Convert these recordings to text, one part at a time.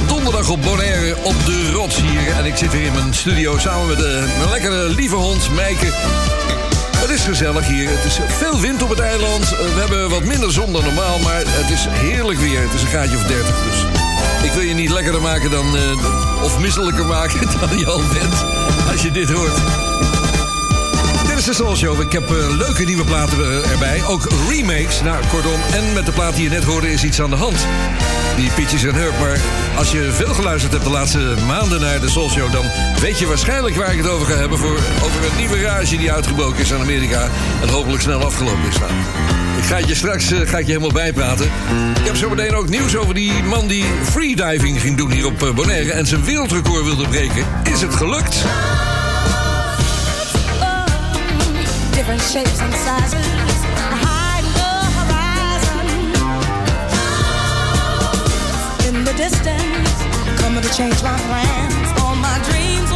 donderdag op Bonaire op de rots hier. En ik zit hier in mijn studio samen met de, mijn lekkere lieve hond Meike. Het is gezellig hier. Het is veel wind op het eiland. Eh, we hebben wat minder zon dan normaal, maar het is heerlijk weer. Het is een gaatje of 30 dus. Ik wil je niet lekkerder maken dan... Eh, of misselijker maken dan je al bent als je dit hoort. Dit is de Soul Show. Ik heb leuke nieuwe platen erbij. Ook remakes. Nou, kortom. En met de plaat die je net hoorde is iets aan de hand die Pietjes en Hurk. Maar als je veel geluisterd hebt de laatste maanden naar de Soul Show... dan weet je waarschijnlijk waar ik het over ga hebben... Voor, over een nieuwe rage die uitgebroken is aan Amerika... en hopelijk snel afgelopen is. Nou, ik ga je straks eh, ga ik je helemaal bijpraten. Ik heb zo meteen ook nieuws over die man die freediving ging doen hier op eh, Bonaire... en zijn wereldrecord wilde breken. Is het gelukt? different shapes and sizes. distance. Coming to change my plans, all my dreams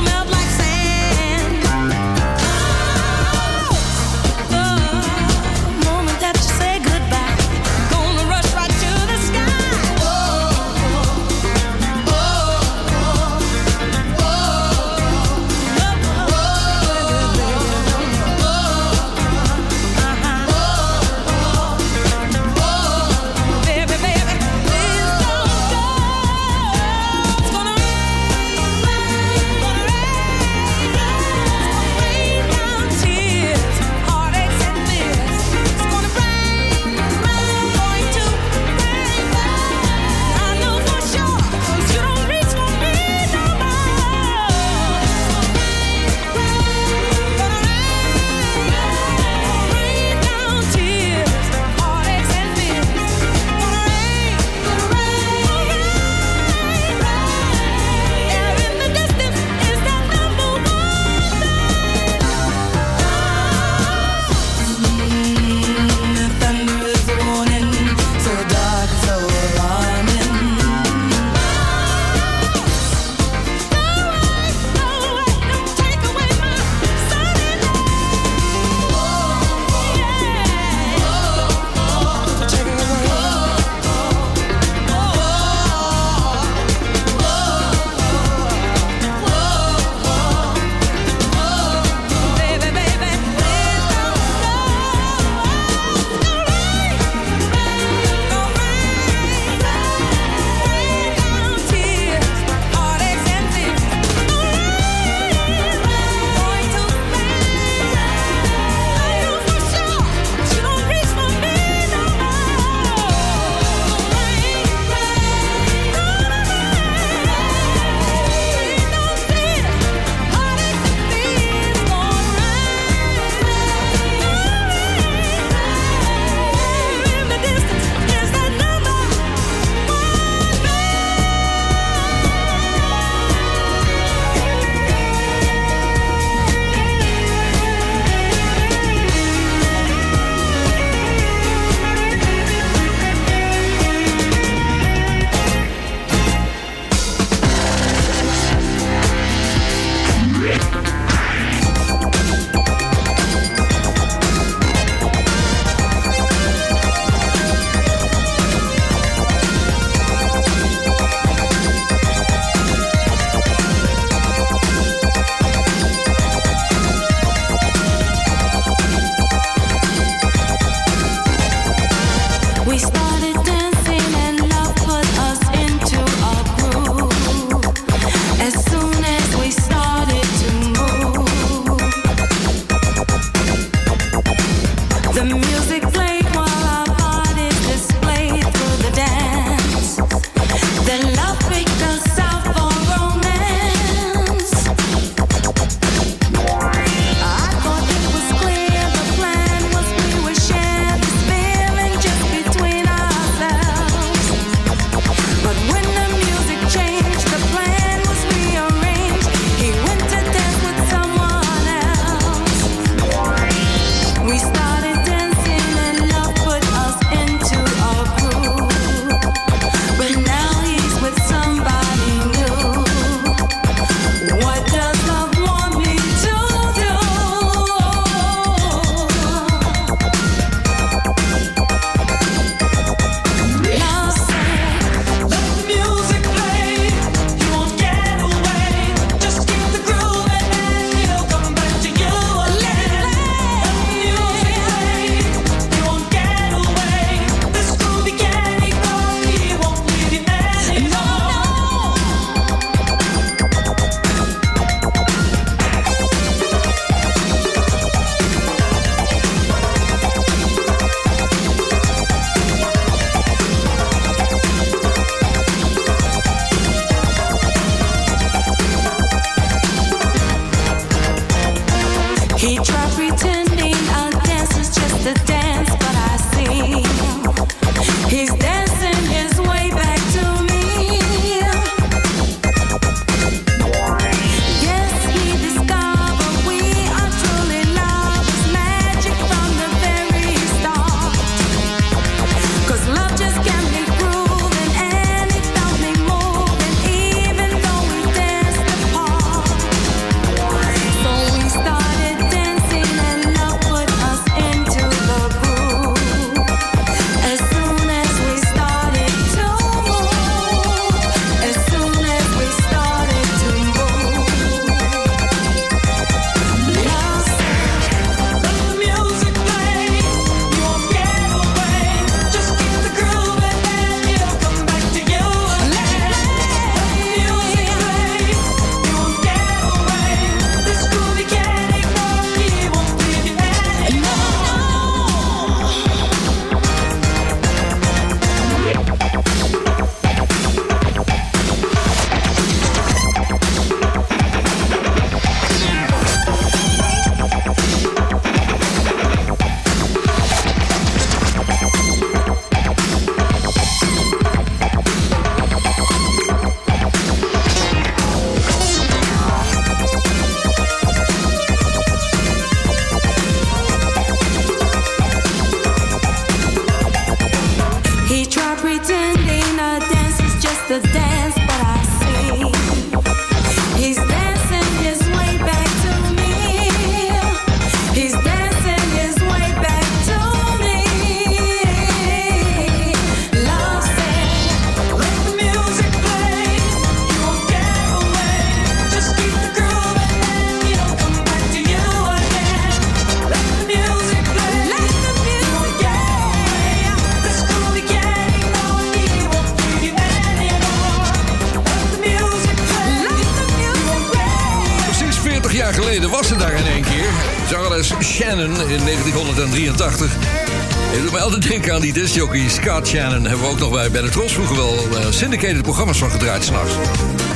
1983. Het doet me altijd denken aan die discjockey Scott Shannon. Hebben we ook nog bij, bij de vroeger wel eh, syndicated programma's van gedraaid s'nachts.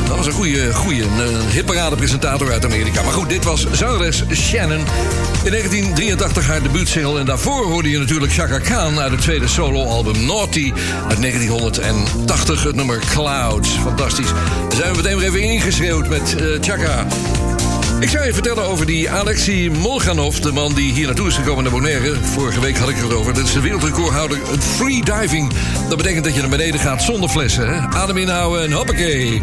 Dat was een goede, goede een hitparade-presentator uit Amerika. Maar goed, dit was zangeres Shannon. In 1983 haar debuutsingle. En daarvoor hoorde je natuurlijk Chaka Khan uit het tweede soloalbum Naughty uit 1980. Het nummer Clouds. Fantastisch. Daar zijn we meteen weer even ingeschreeuwd met eh, Chaka. Ik zou je vertellen over die Alexei Molganov, de man die hier naartoe is gekomen naar Bonaire. Vorige week had ik het over. Dat is de wereldrecordhouder free diving. Dat betekent dat je naar beneden gaat zonder flessen. Hè? Adem inhouden en hoppakee.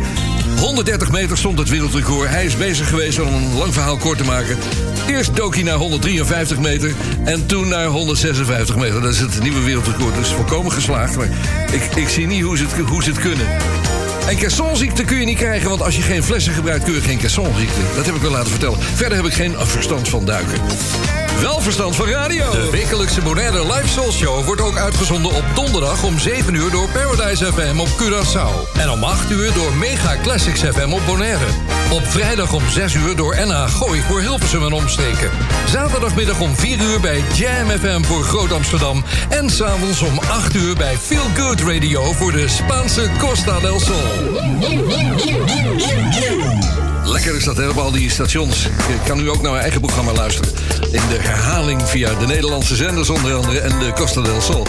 130 meter stond het wereldrecord. Hij is bezig geweest om een lang verhaal kort te maken. Eerst dook naar 153 meter en toen naar 156 meter. Dat is het nieuwe wereldrecord. Dus volkomen geslaagd. Maar ik, ik zie niet hoe ze het, hoe ze het kunnen. En kersonziekte kun je niet krijgen, want als je geen flessen gebruikt kun je geen kersonziekte. Dat heb ik wel laten vertellen. Verder heb ik geen verstand van duiken. Wel verstand van radio. De wekelijkse Bonaire Live Soul Show wordt ook uitgezonden op donderdag om 7 uur door Paradise FM op Curaçao. En om 8 uur door Mega Classics FM op Bonaire. Op vrijdag om 6 uur door NH Gooi voor Hilversum en omstreken. Zaterdagmiddag om 4 uur bij Jam FM voor Groot Amsterdam. En s'avonds om 8 uur bij Feel Good Radio voor de Spaanse Costa del Sol. Lekker is dat, hè, op al die stations. Ik kan nu ook naar mijn eigen programma luisteren. In de herhaling via de Nederlandse zenders onder andere en de Costa del Sol.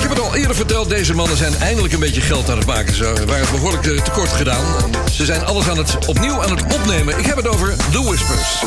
Ik heb het al eerder verteld, deze mannen zijn eindelijk een beetje geld aan het maken. Ze waren behoorlijk eh, tekort gedaan. Ze zijn alles aan het, opnieuw aan het opnemen. Ik heb het over The Whispers.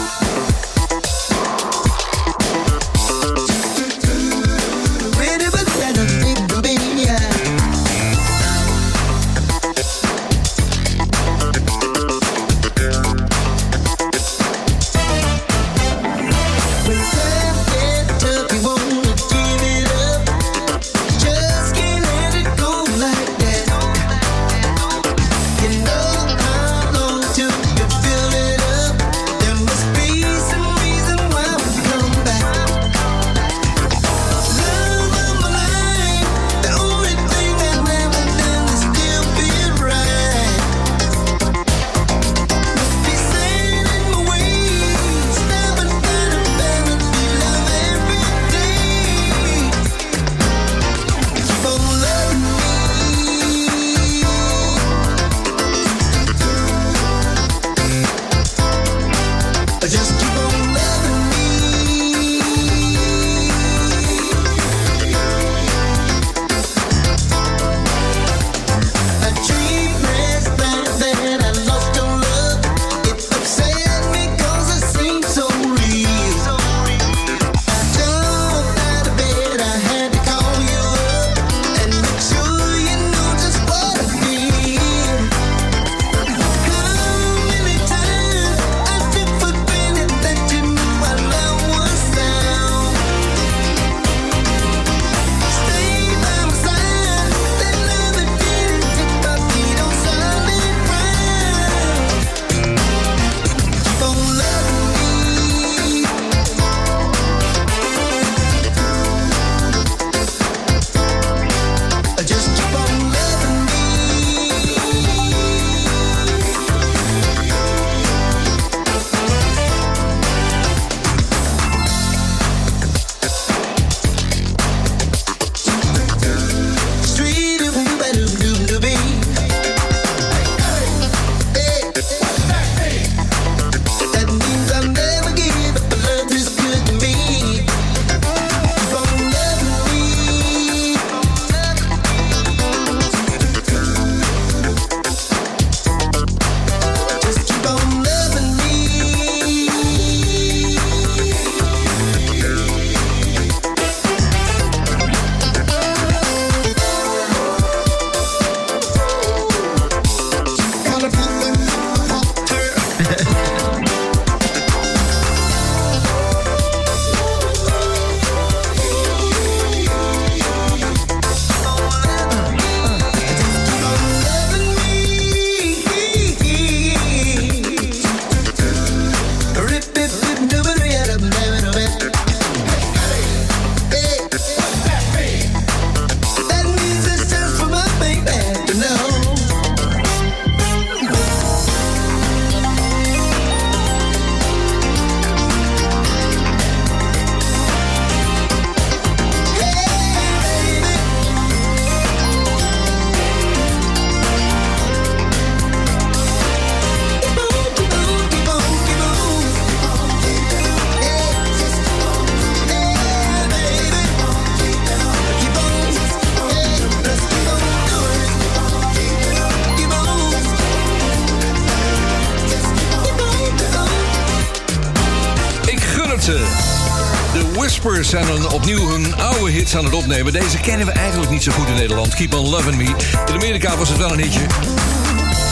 Hits aan het opnemen. Deze kennen we eigenlijk niet zo goed in Nederland. Keep on Loving Me. In Amerika was het wel een hitje.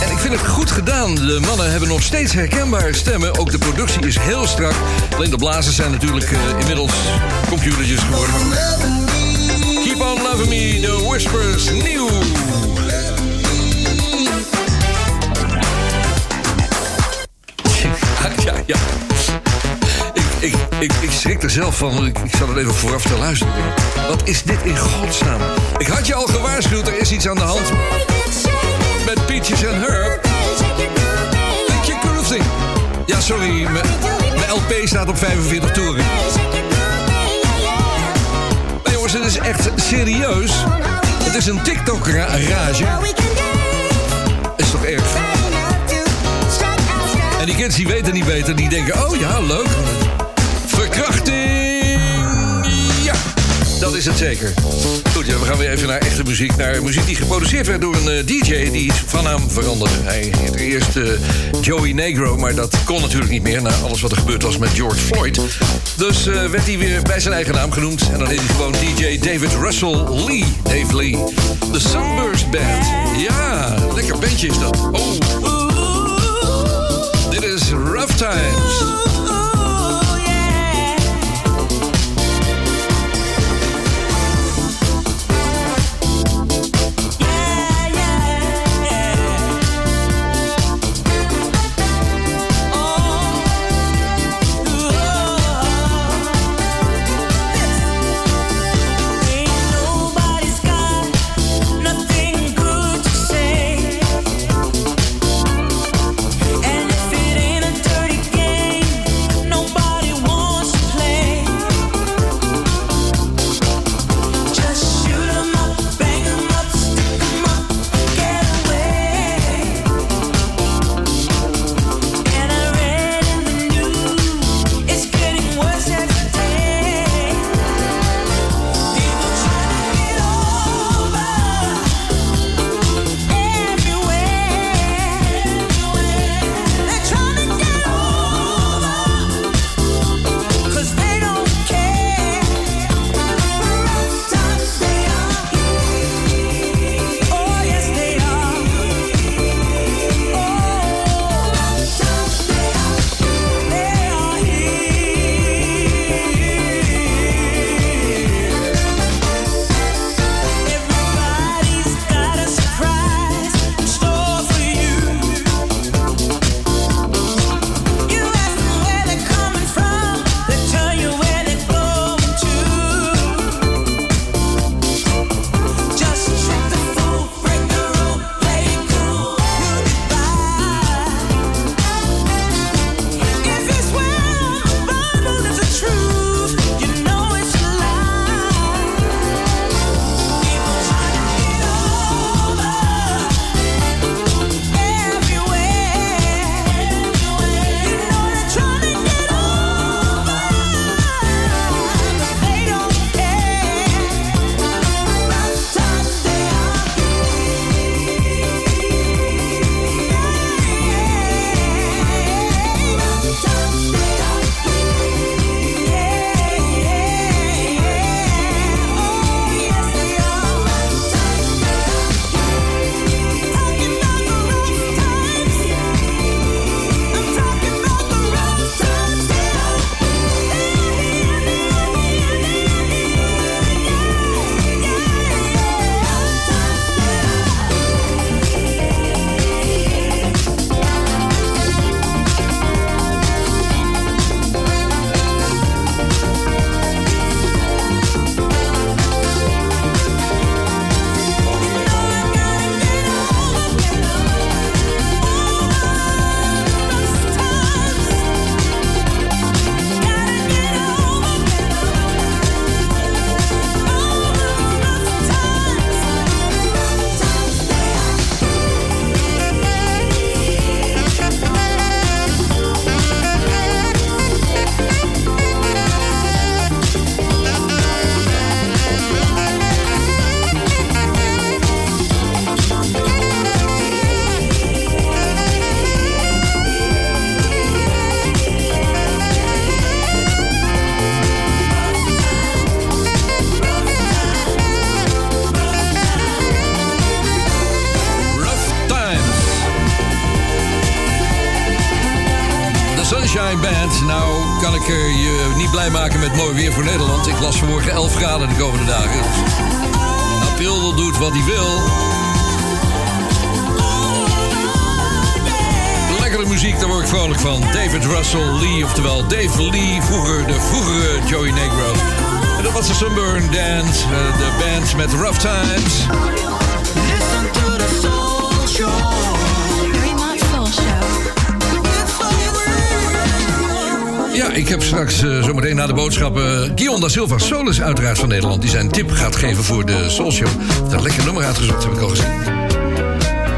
En ik vind het goed gedaan. De mannen hebben nog steeds herkenbare stemmen. Ook de productie is heel strak. Alleen de blazers zijn natuurlijk eh, inmiddels computertjes geworden. Keep on Loving Me, The Whispers, nieuw. Ja, ja. Ik, ik, ik, ik schrik er zelf van. Ik, ik zal er even vooraf te luisteren. Wat is dit in godsnaam? Ik had je al gewaarschuwd, er is iets aan de hand met Peaches en Herb. Weet je. Ja, sorry, mijn mijn LP staat op 45 toeren. Maar jongens, het is echt serieus. Het is een TikTok-rage. Is toch erg? En die kids die weten niet beter, die denken, oh ja, leuk. Verkrachting! Ja, dat is het zeker. Goed, ja, we gaan weer even naar echte muziek. Naar muziek die geproduceerd werd door een eh, DJ die van naam veranderde. Hij heette eerst eh, Joey Negro, maar dat kon natuurlijk niet meer... na alles wat er gebeurd was met George Floyd. Dus eh, werd hij weer bij zijn eigen naam genoemd. En dan heet hij gewoon DJ David Russell Lee. Dave Lee. De Sunburst Band. Ja, lekker bandje is dat. Oh. Dit is Rough Times. Voor Nederland. Ik las vanmorgen 11 graden de komende dagen. April doet wat hij wil. Lekkere muziek, daar word ik vrolijk van. David Russell Lee, oftewel Dave Lee, vroeger de vroegere Joey Negro. En dat was de Sunburn Dance, eh, de band met Rough Times. Listen to the soul show. Ja, ik heb straks eh, zometeen na de boodschappen Guion da Silva Solis uiteraard van Nederland... die zijn tip gaat geven voor de Soul Show. Heeft een lekker nummer uitgezocht, heb ik al gezien.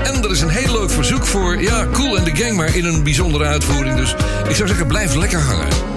En er is een heel leuk verzoek voor, ja, Cool and the Gang... maar in een bijzondere uitvoering. Dus ik zou zeggen, blijf lekker hangen.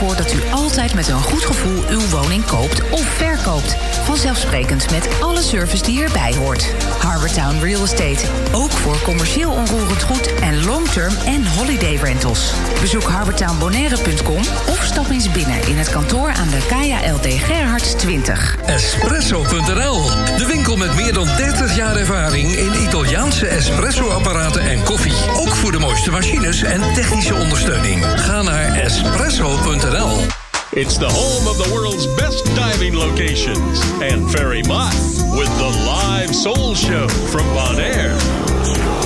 Ervoor dat u altijd met een goed gevoel uw woning koopt of verkoopt. Vanzelfsprekend met alle service die erbij hoort. Harbortown Real Estate. Ook voor commercieel onroerend goed en long-term en holiday rentals. Bezoek harbortownbonaire.com of stap eens binnen in het kantoor aan de Kaya LD Gerhards 20. Espresso.nl, de winkel met meer dan 30 jaar ervaring in Italiaanse espresso-apparaten en koffie. Ook voor de mooiste machines en technische ondersteuning. Ga naar It's the home of the world's best diving locations. And Ferry Mott with the live soul show from Bonaire. How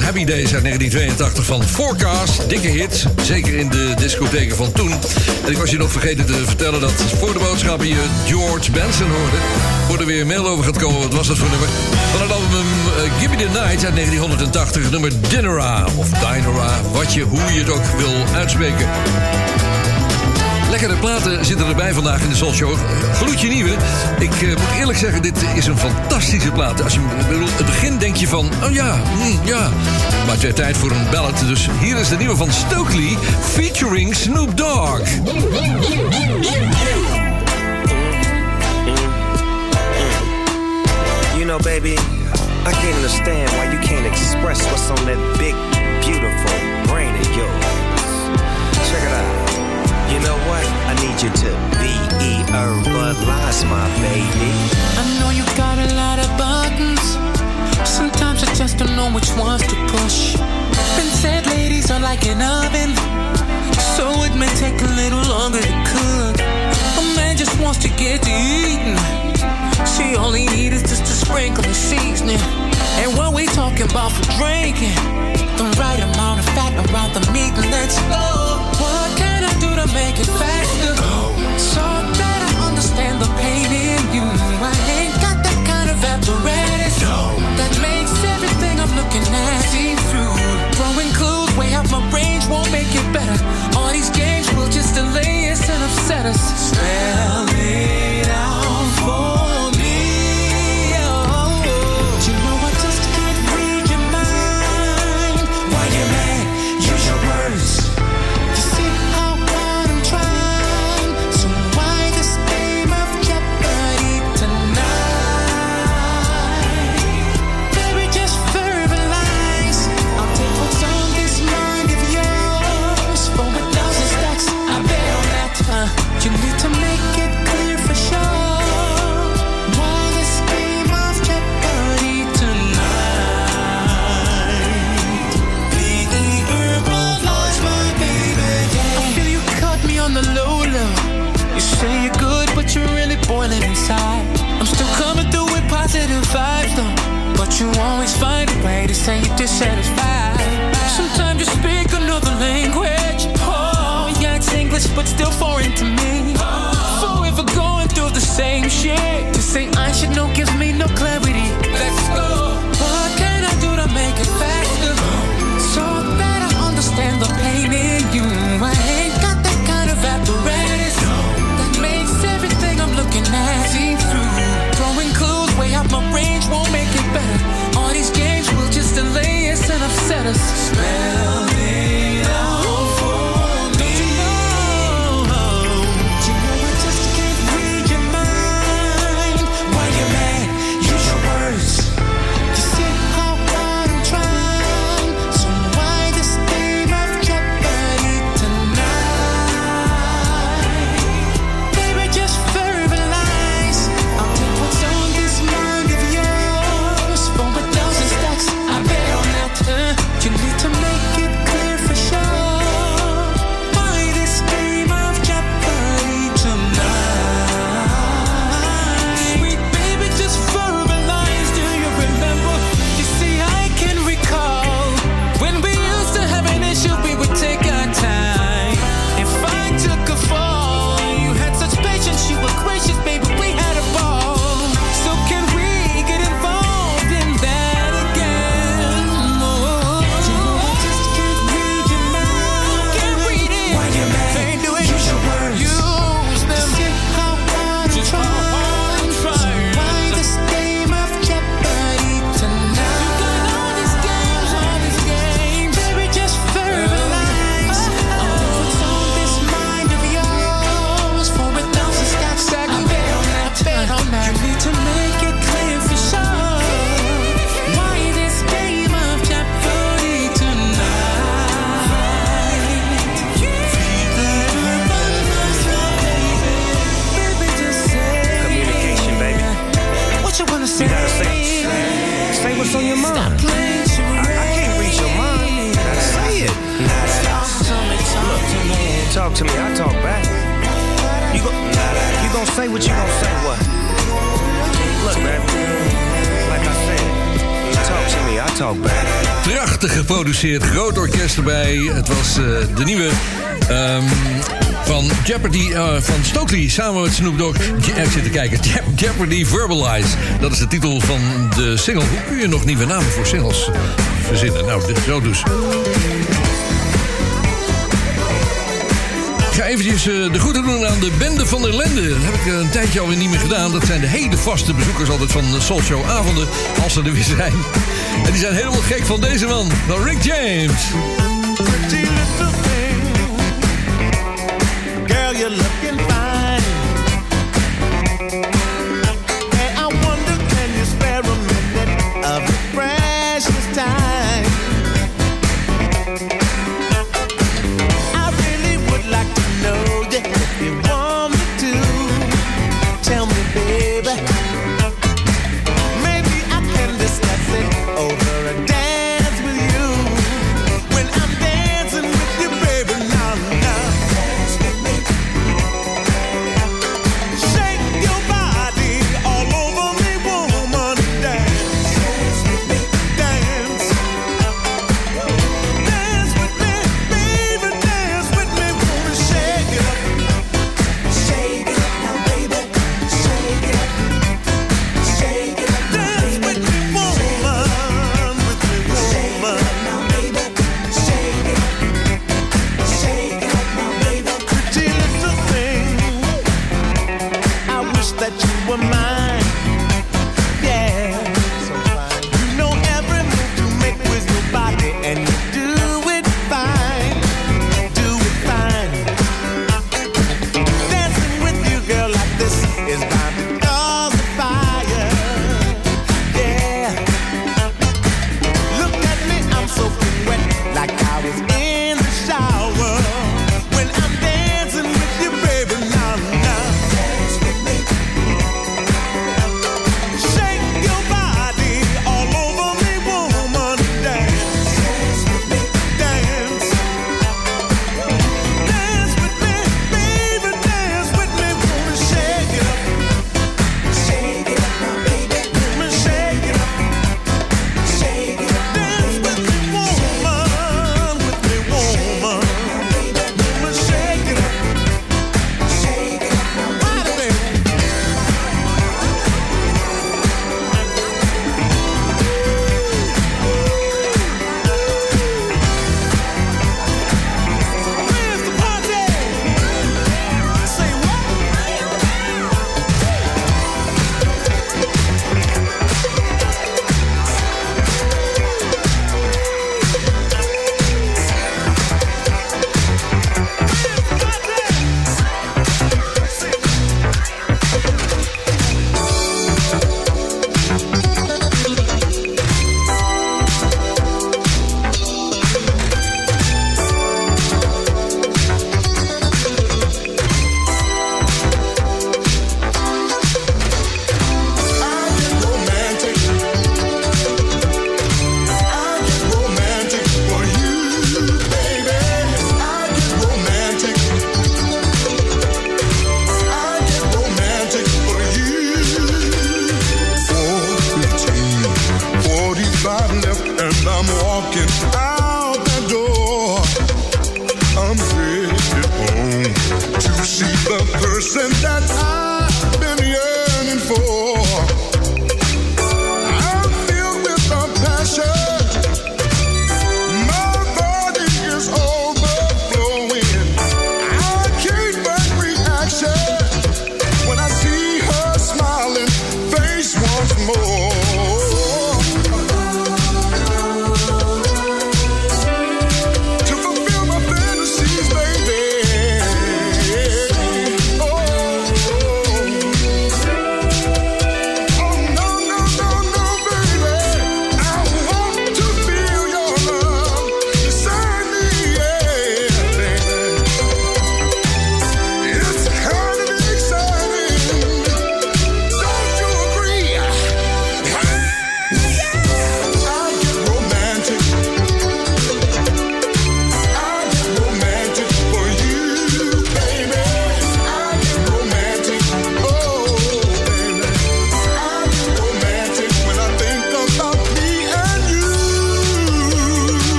Happy Days uit 1982 van Forecast. Dikke hit, zeker in de discotheken van toen. En ik was je nog vergeten te vertellen dat voor de boodschappen je George Benson hoorde. Voor er weer een mail over gaat komen, wat was dat voor nummer? Van het album eh, Give Me The Night uit 1980, nummer Dinera of Dinera, wat je, hoe je het ook wil uitspreken. Lekkere platen zitten erbij vandaag in de Soul Show. Gloedje nieuwe. Ik eh, moet eerlijk zeggen, dit is een fantastische plaat. Als je bedoel, het begin denk je van, oh ja, hm, ja. Maar het werd tijd voor een ballad. Dus hier is de nieuwe van Stokely featuring Snoop Dogg. You know, baby, I can't understand why you can't express what's on that big, beautiful brain of yours. You to be verbalize my baby. I know you got a lot of buttons. Sometimes I just don't know which ones to push. Been said ladies are like an oven, so it may take a little longer to cook. A man just wants to get to eating. She only needs just a sprinkle of seasoning. And what we talking about for drinking? The right amount of fat around the meat, let's go. Do to make it faster? So that I understand the pain in you. I ain't got that kind of apparatus no. that makes everything I'm looking at see through. Throwing clues way out my range won't make it better. All these games will just delay us and upset us. Spell say you're dissatisfied. Sometimes you speak another language. Oh, yeah, it's English, but still foreign to me. Going through the same shit. To say I should know gives me no clarity. let us smell Groot orkest erbij. Het was eh, de nieuwe ehm, van Jeopardy uh, van Stokely samen met Snoop Dogg. Je ik zit te kijken. Jeopardy Verbalize. Dat is de titel van de single. Hoe kun je nog nieuwe namen voor singles eh, verzinnen? Nou, dit, zo dus. Ik ga eventjes de groeten doen aan de Bende van der Lende. Dat heb ik een tijdje alweer niet meer gedaan. Dat zijn de hele vaste bezoekers altijd van Soulshow avonden. Als ze er weer zijn. En die zijn helemaal gek van deze man, van Rick James. Girl, looking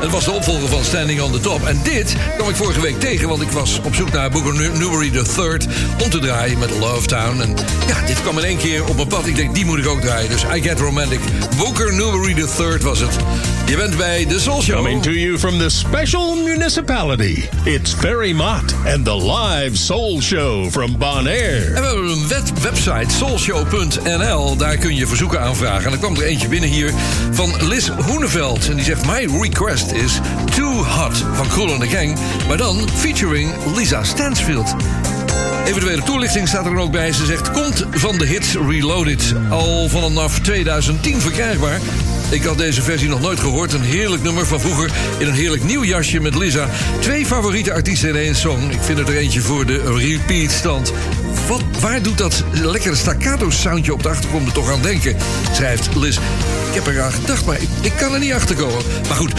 Het was de opvolger van Standing on the Top. En dit kwam ik vorige week tegen, want ik was op zoek naar Booker Newbery III... om te draaien met Love Town. En ja, dit kwam in één keer op mijn pad. Ik denk, die moet ik ook draaien. Dus I Get Romantic. Booker Newbery III was het. Je bent bij de Soul Show. Coming to you from the special municipality. It's Ferry Mott and the live soul show from Bonaire. En we hebben een web website, soulshow.nl. Daar kun je verzoeken aanvragen. En er kwam er eentje binnen hier van Liz Hoeneveld. En die zegt, my request is Too Hot van Cool and the Gang. Maar dan featuring Lisa Stansfield. Eventuele toelichting staat er dan ook bij. Ze zegt, komt van de hits Reloaded. Al vanaf 2010 verkrijgbaar. Ik had deze versie nog nooit gehoord. Een heerlijk nummer van vroeger in een heerlijk nieuw jasje met Lisa. Twee favoriete artiesten in één song. Ik vind het er eentje voor de repeat stand. Wat, waar doet dat lekkere staccato soundje op de achtergrond toch aan denken? Schrijft Liz. Ik heb eraan gedacht, maar ik, ik kan er niet achter komen. Maar goed,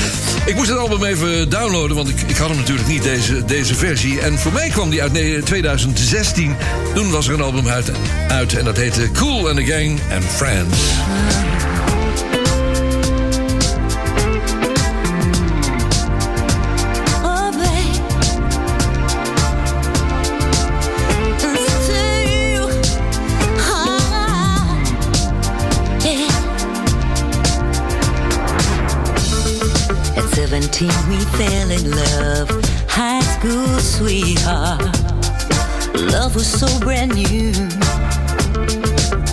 ik moest het album even downloaden, want ik, ik had hem natuurlijk niet, deze, deze versie. En voor mij kwam die uit ne- 2016. Toen was er een album uit, uit en dat heette Cool and the Gang and Friends. 17, we fell in love. High school sweetheart. Love was so brand new.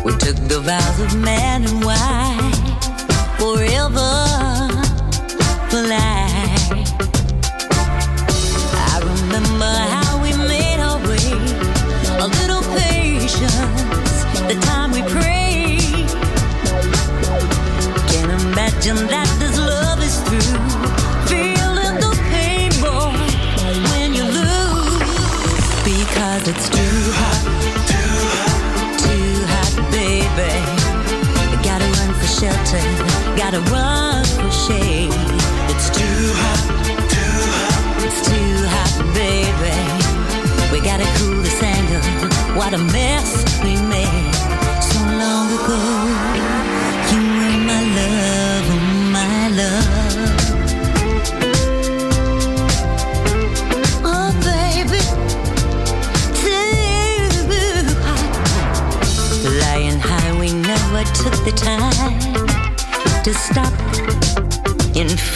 We took the vows of man and wife. Forever for life. I remember how we made our way. A little patience, the time we prayed. Can't imagine that for shade. It's too hot, too hot, it's too hot, baby. We gotta cool this. What a mess to stop and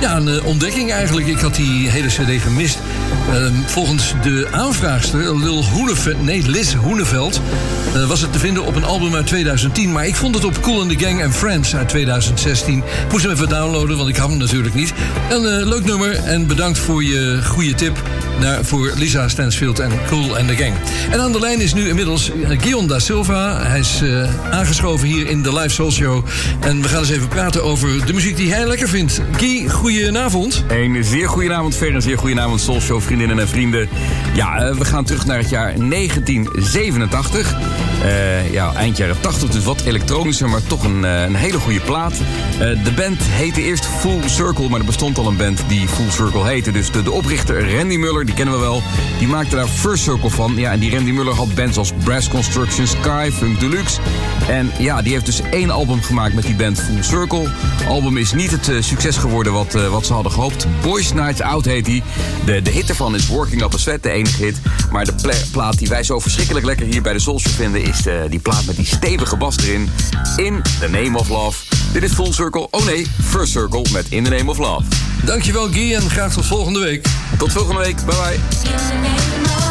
Ja, een eh, ontdekking eigenlijk. Ik had die hele cd gemist. Ehm, volgens de aanvraagster, Lil Hoeneveld, nee, Liz Hoeneveld... eh, was het te vinden op een album uit 2010. Maar ik vond het op Cool and the Gang and Friends uit 2016. Ik moest hem even downloaden, want ik had hem natuurlijk niet. Een eh, leuk nummer en bedankt voor je goede tip... Naar, voor Lisa Stansfield en Cool and the Gang. En aan de lijn is nu inmiddels eh, Guion da Silva. Hij is eh, aangeschoven hier in de Live Soul Show. En we gaan eens even praten over de muziek die hij lekker vindt. Guy, goedenavond. Een zeer goedenavond, Fer. Een zeer goedenavond, Soulshow vriendinnen en vrienden. Ja, eh, we gaan terug naar het jaar 1987. Eh, ja, eind jaren 80, dus wat elektronischer, maar toch een, een hele goede plaat. De band heette eerst Full Circle, maar er bestond al een band die Full Circle heette. Dus de, de oprichter Randy Muller, die kennen we wel, die maakte daar First Circle van. Ja, en die Randy Muller had bands als Brass Construction, Sky, Funk Deluxe. En ja, die heeft dus één album gemaakt met die band Full Circle. album is niet het eh, succes geworden wat, eh, wat ze hadden gehoopt. Boys Nights Out heet die. De, de hit ervan is Working Up a Sweat, de enige hit. Maar de pla- plaat die wij zo verschrikkelijk lekker hier bij de Soul Show vinden... is eh, die plaat met die stevige bas erin. In the Name of Love. Dit is Full Circle. Oh nee, First Circle met In the Name of Love. Dankjewel Guy en graag tot volgende week. Tot volgende week. Bye bye.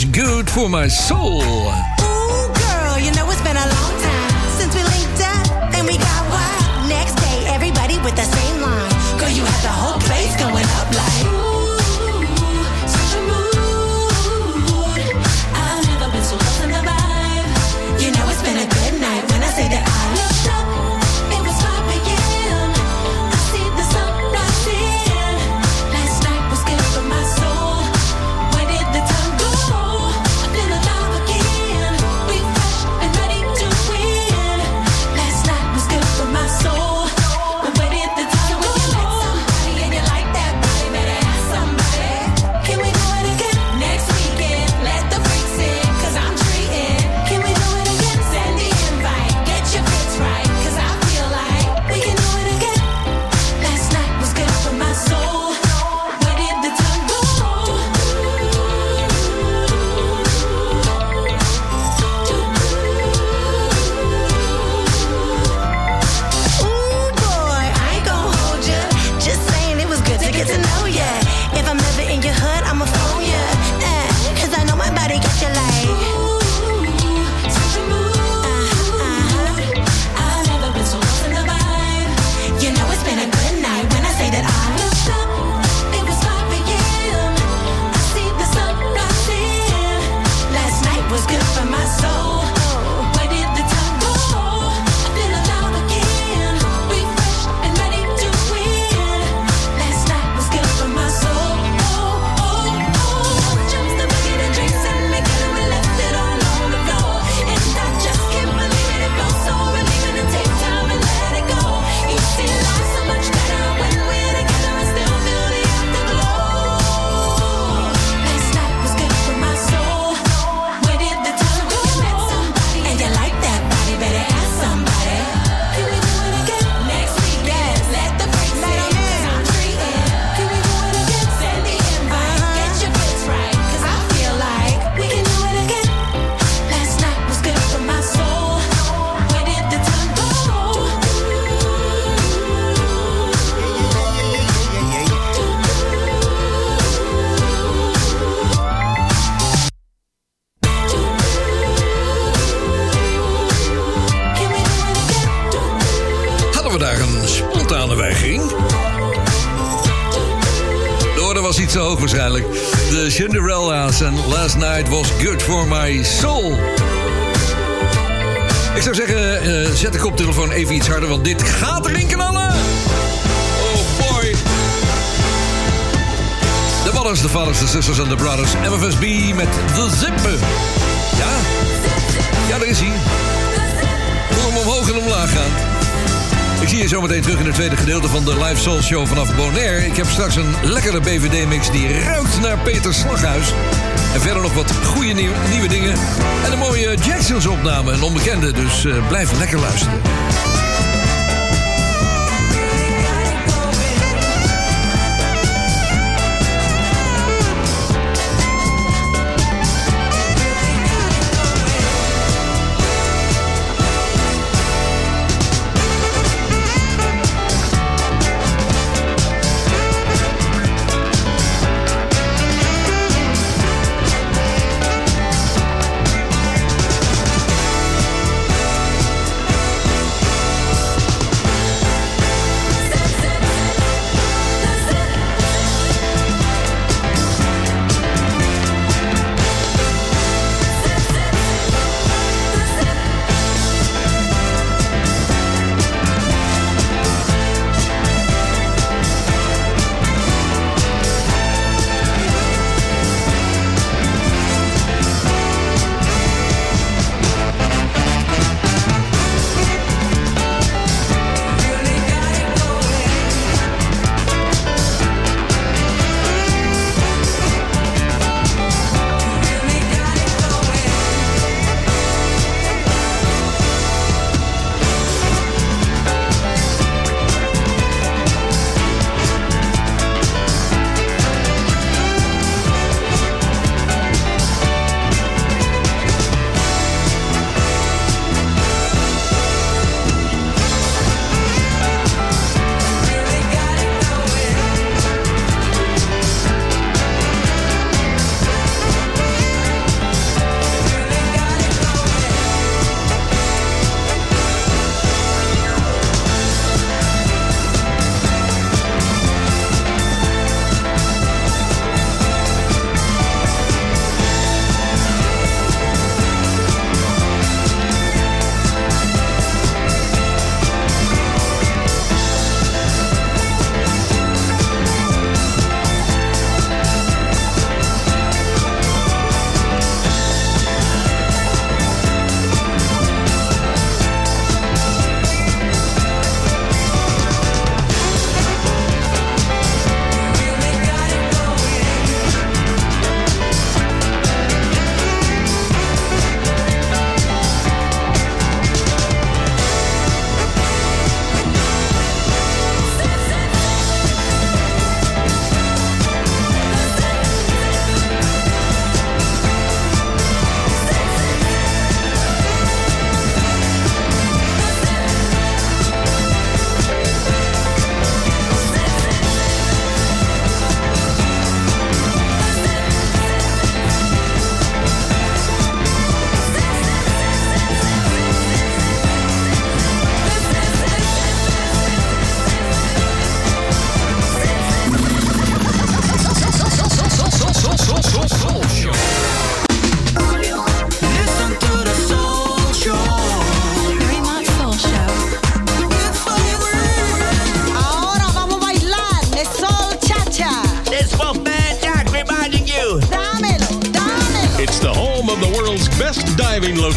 was good for my soul. Ooh, girl, you know it's been a long time since we linked up and we got Cinderella's en Last Night Was Good For My Soul. Ik zou zeggen, eh, zet de koptelefoon even iets harder, want dit gaat erin knallen. Oh boy. De Wadders, de Vaders, de Sisters en de Brothers. MFSB met de Zippen. Ja? Ja, daar is hij. Kom hem omhoog en omlaag gaan. Ik zie je zometeen terug in het tweede gedeelte van de Live Soul Show vanaf Bonaire. Ik heb straks een lekkere BVD-mix die ruikt naar Peter Slaghuis. En verder nog wat goede nieuwe dingen. En een mooie Jacksons-opname, een onbekende. Dus eh, blijf lekker luisteren.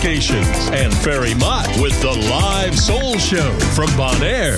And Ferry Mott with the live soul show from Bonaire.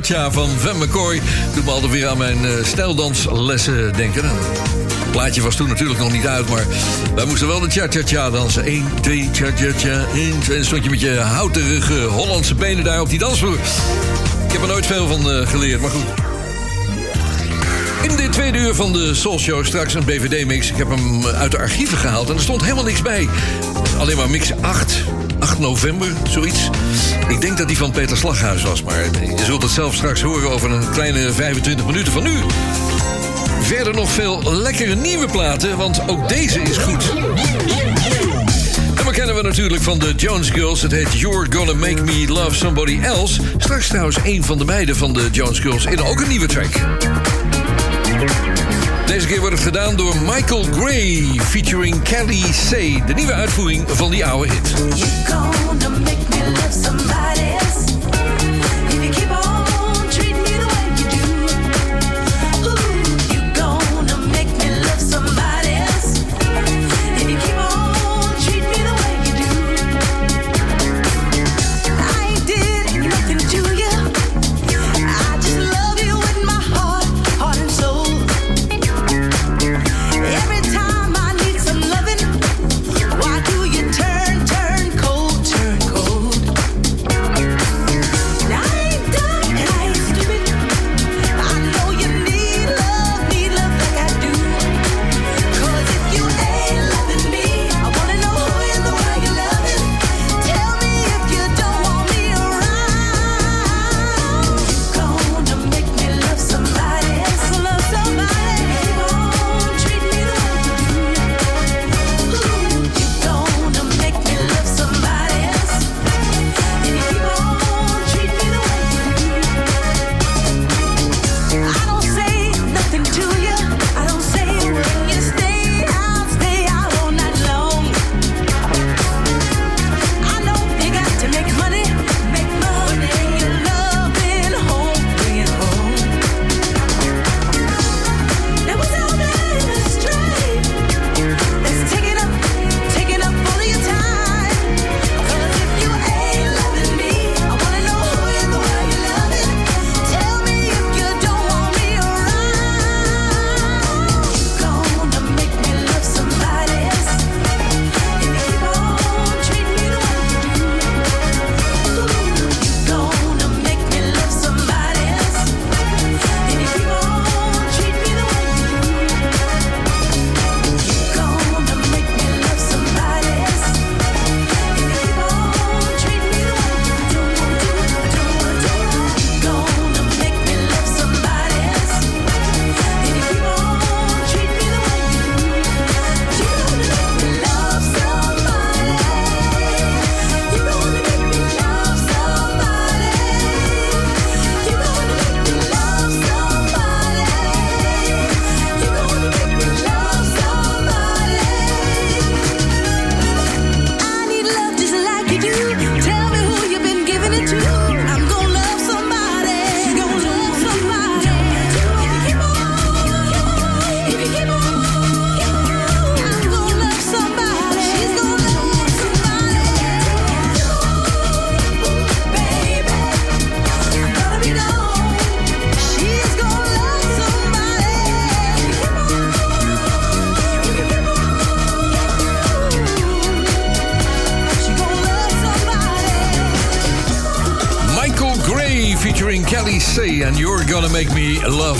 Cha van Van McCoy. Doet me altijd weer aan mijn eh, stijldanslessen denken. Het plaatje was toen natuurlijk nog niet uit, maar wij moesten wel de Cha Cha Cha dansen. 1, 2, Cha Cha Cha, 1, 2. Dan stond je met je houterige Hollandse benen daar op die dansvloer. Ik heb er nooit veel van eh, geleerd, maar goed. In dit tweede uur van de Soul Show straks een BVD-mix. Ik heb hem uit de archieven gehaald en er stond helemaal niks bij. Alleen maar mix 8. 8 november, zoiets. Ik denk dat die van Peter Slaghuis was, maar je zult het zelf straks horen over een kleine 25 minuten van nu. Verder nog veel lekkere nieuwe platen, want ook deze is goed. En we kennen we natuurlijk van de Jones Girls. Het heet You're Gonna Make Me Love Somebody Else. Straks trouwens een van de meiden van de Jones Girls in ook een nieuwe track. Deze keer wordt het gedaan door Michael Gray, featuring Kelly Say. De nieuwe uitvoering van die oude hit.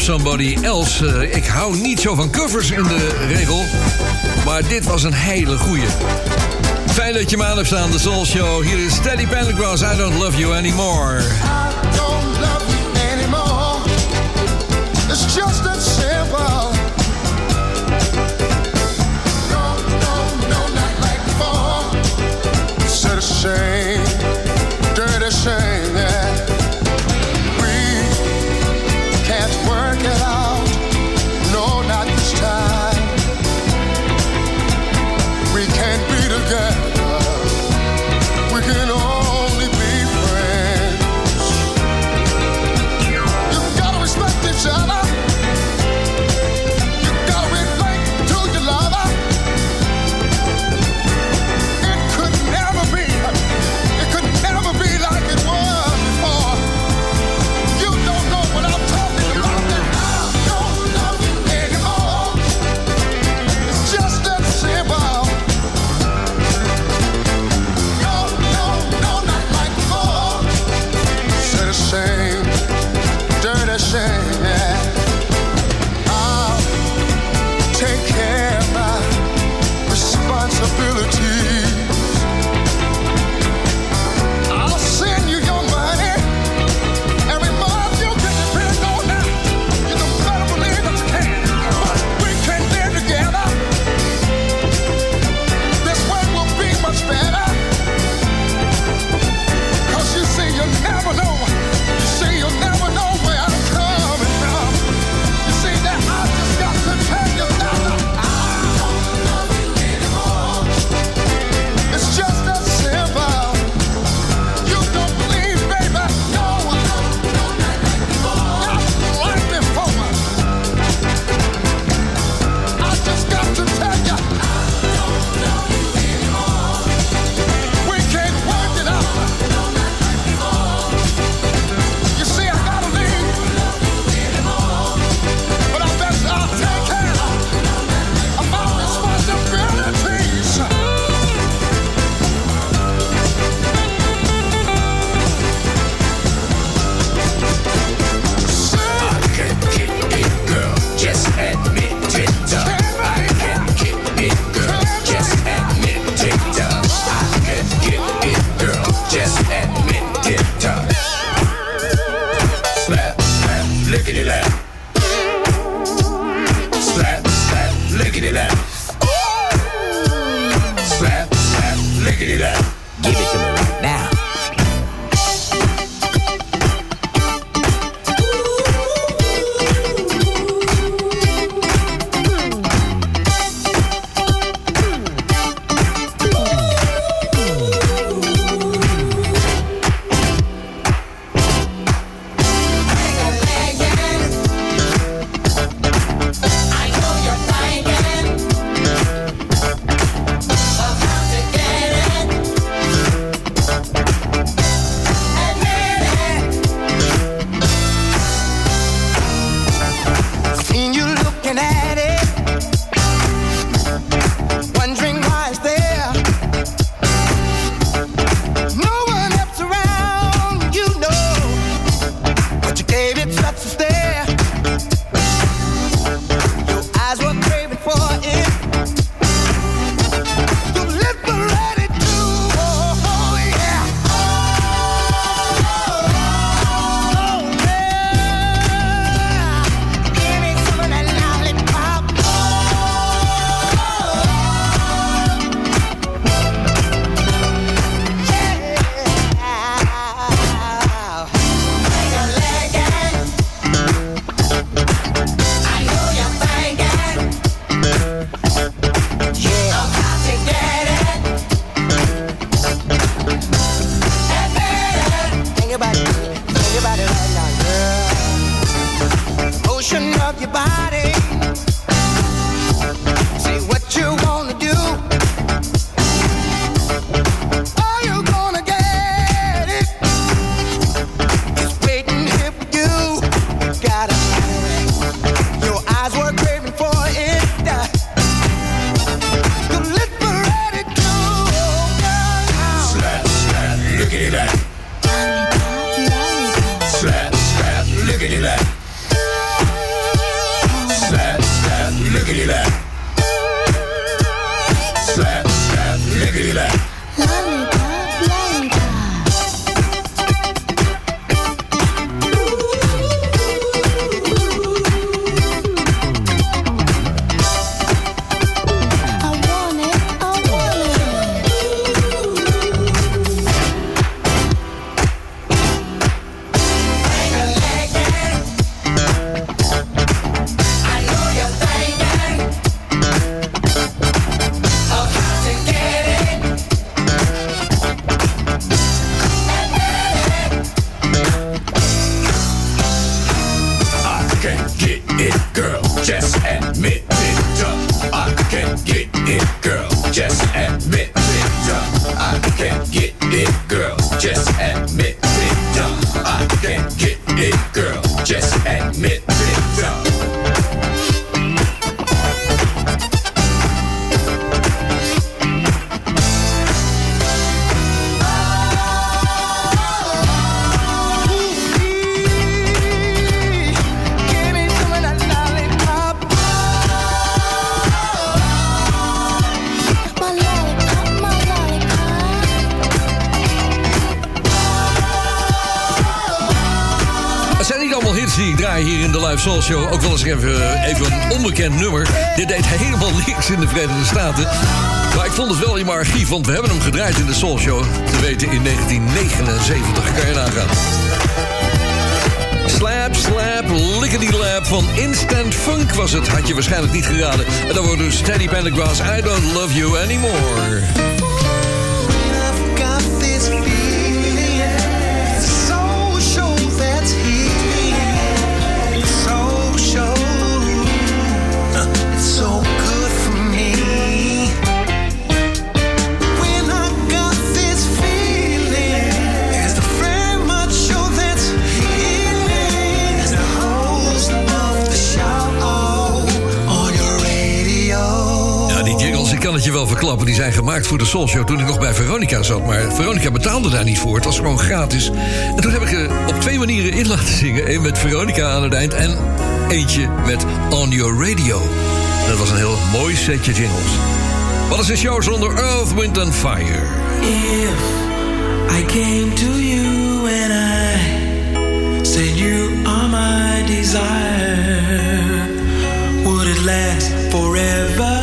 Somebody Else. Eh, ik hou niet zo van covers in de regel. Maar dit was een hele goeie. Fijn dat je me aan hebt staan, de Soul Show. Hier is Teddy Pendergrass, I Don't Love You Anymore. je waarschijnlijk niet geraden. En dan wordt dus Teddy Pendergrass, I Don't Love You Anymore. voor de Soul Show toen ik nog bij Veronica zat. Maar Veronica betaalde daar niet voor. Het was gewoon gratis. En toen heb ik er op twee manieren in laten zingen. Eén met Veronica aan het eind en eentje met On Your Radio. Dat was een heel mooi setje jingles. Wat is een show zonder Earth, Wind and Fire? If I came to you and I said you are my desire Would it last forever?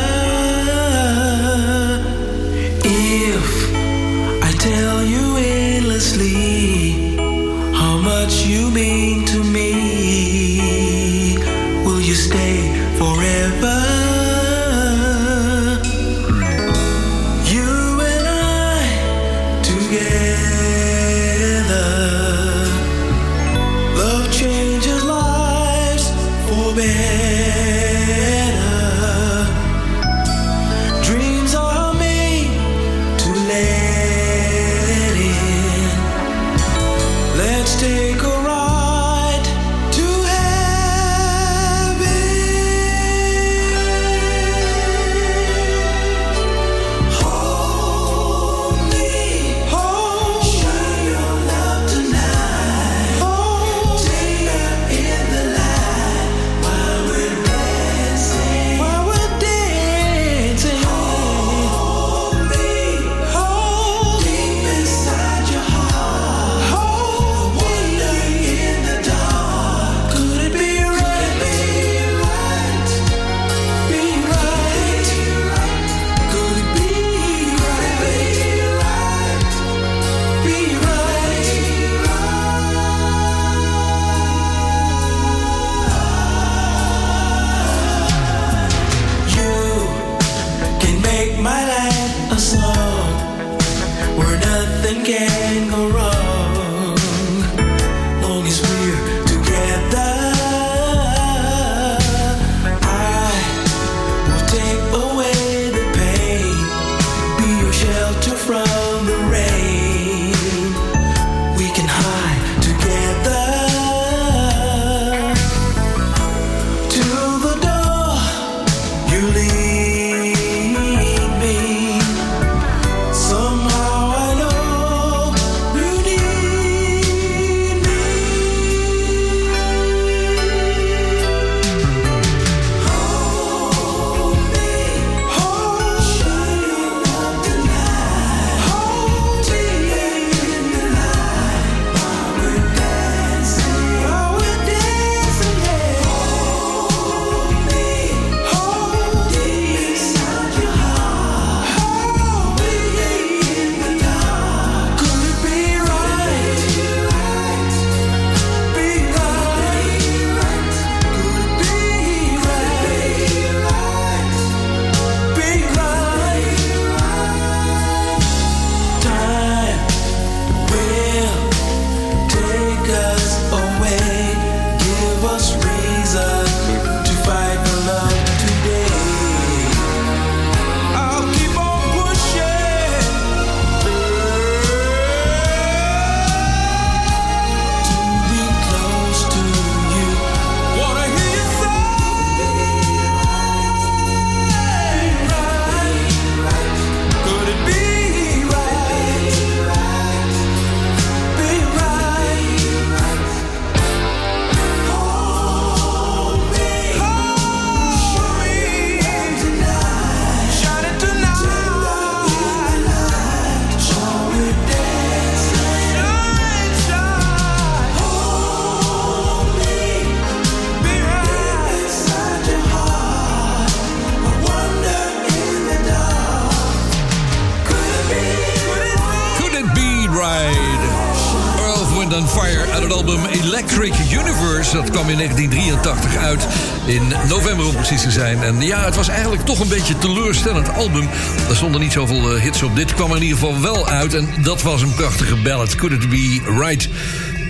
Teleurstellend album. Er stonden niet zoveel eh, hits op. Dit kwam er in ieder geval wel uit. En dat was een prachtige ballad. Could it be right?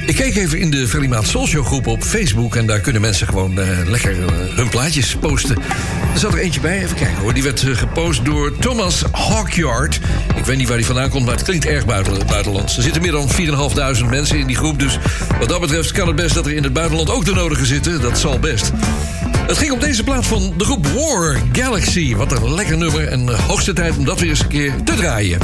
Ik keek even in de Verlimaat Soulshow groep op Facebook... en daar kunnen mensen gewoon eh, lekker eh, hun plaatjes posten. Er zat er eentje bij, even kijken hoor. Die werd gepost door Thomas Hawkyard. Ik weet niet waar die vandaan komt, maar het klinkt erg buiten, buitenlands. Er zitten meer dan 4.500 mensen in die groep... dus wat dat betreft kan het best dat er in het buitenland ook de nodige zitten. Dat zal best. Het ging om deze plaat van de groep War Galaxy. Wat een lekker nummer en hoogste tijd om dat weer eens een keer te draaien.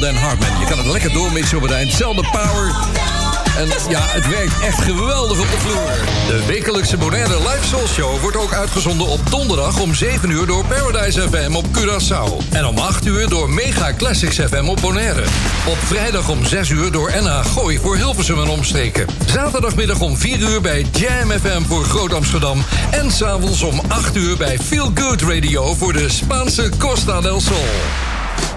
Dan Hartman. Je kan het lekker doormixen op het eind. Zelfde power. En ja, het werkt echt geweldig op de vloer. De wekelijkse Bonaire Live Soul Show wordt ook uitgezonden op donderdag om 7 uur door Paradise FM op Curaçao. En om 8 uur door Mega Classics FM op Bonaire. Op vrijdag om 6 uur door NH Gooi voor Hilversum en omstreken. Zaterdagmiddag om 4 uur bij Jam FM voor Groot Amsterdam. En s'avonds om 8 uur bij Feel Good Radio voor de Spaanse Costa del Sol.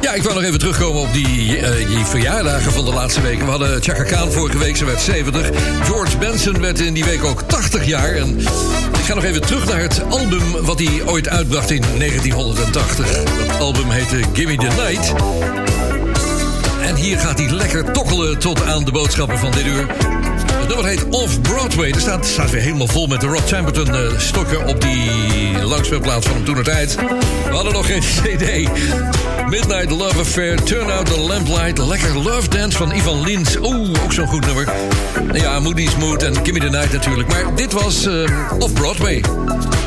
Ja, ik wil nog even terugkomen op die, eh, die verjaardagen van de laatste weken. We hadden Chaka Khan vorige week, ze werd 70. George Benson werd in die week ook 80 jaar. En ik ga nog even terug naar het album wat hij ooit uitbracht in 1980. Dat album heette Gimme the Night. En hier gaat hij lekker tokkelen tot aan de boodschappen van dit uur. Het nummer heet Off Broadway. Er staat, staat weer helemaal vol met de Rob Chamberlain eh, stokken op die langspeelplaats van toen tijd. We hadden nog geen CD. Midnight Love Affair, Turn Out the Lamplight, Lekker Love Dance van Ivan Lins. Oeh, ook zo'n goed nummer. Ja, Moody's Mood en Gimme the Night natuurlijk. Maar dit was eh, Off Broadway.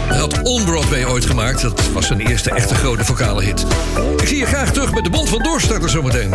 Hij had On Broadway ooit gemaakt. Dat was zijn eerste echte grote vocale hit. Ik zie je graag terug met de Bond van Doorstarters zometeen.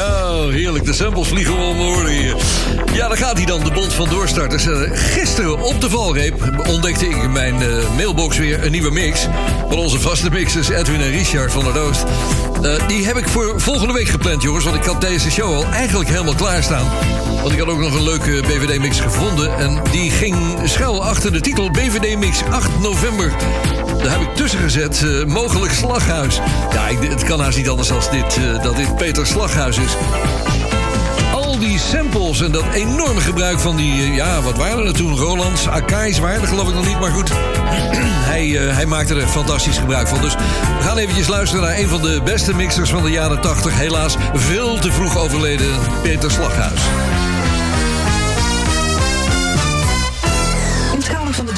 Oh, heerlijk. De samples vliegen wel oren hier. Ja, daar gaat hij dan, de Bond van Doorstarters. Eh, gisteren op de valreep ontdekte ik in mijn eh, mailbox weer een nieuwe mix. Van onze vaste mixers Edwin en Richard van der Oost. Eh, die heb ik voor volgende week gepland, jongens. Want ik had deze show al eigenlijk helemaal klaarstaan. Want ik had ook nog een leuke BVD-mix gevonden. En die ging schuil achter de titel BVD-mix 8 november. Daar heb ik tussen gezet, eh, mogelijk slaghuis. Ja, het kan haast niet anders als dit, eh, dat dit Peter Slaghuis is. Al die samples en dat enorme gebruik van die... eh, ja, wat waren er toen? Rolands, Akai's waren geloof ik nog niet, maar goed. hij, hij maakte er fantastisch gebruik van. Dus we gaan eventjes luisteren naar een van de beste mixers van de jaren 80. Helaas veel te vroeg overleden Peter Slaghuis.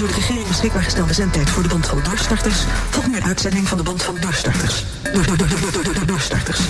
Door de regering beschikbaar gestelde zendtijd voor de band van doorstarters nu een uitzending van de band van doorstarters. Door, door, door, door, door, door, door, doorstarters.